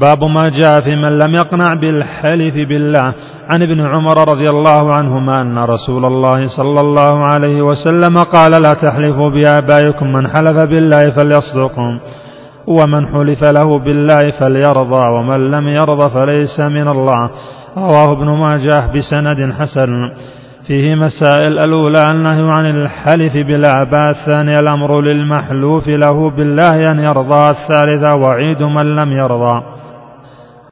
باب ما جاء في من لم يقنع بالحلف بالله. عن ابن عمر رضي الله عنهما أن رسول الله صلى الله عليه وسلم قال لا تحلفوا بآبائكم من حلف بالله فليصدقهم ومن حلف له بالله فليرضى ومن لم يرضى فليس من الله. رواه ابن ماجه بسند حسن. فيه مسائل الأولى النهي عن الحلف بالآباء الثانية الأمر للمحلوف له بالله أن يرضى الثالثة وعيد من لم يرضى.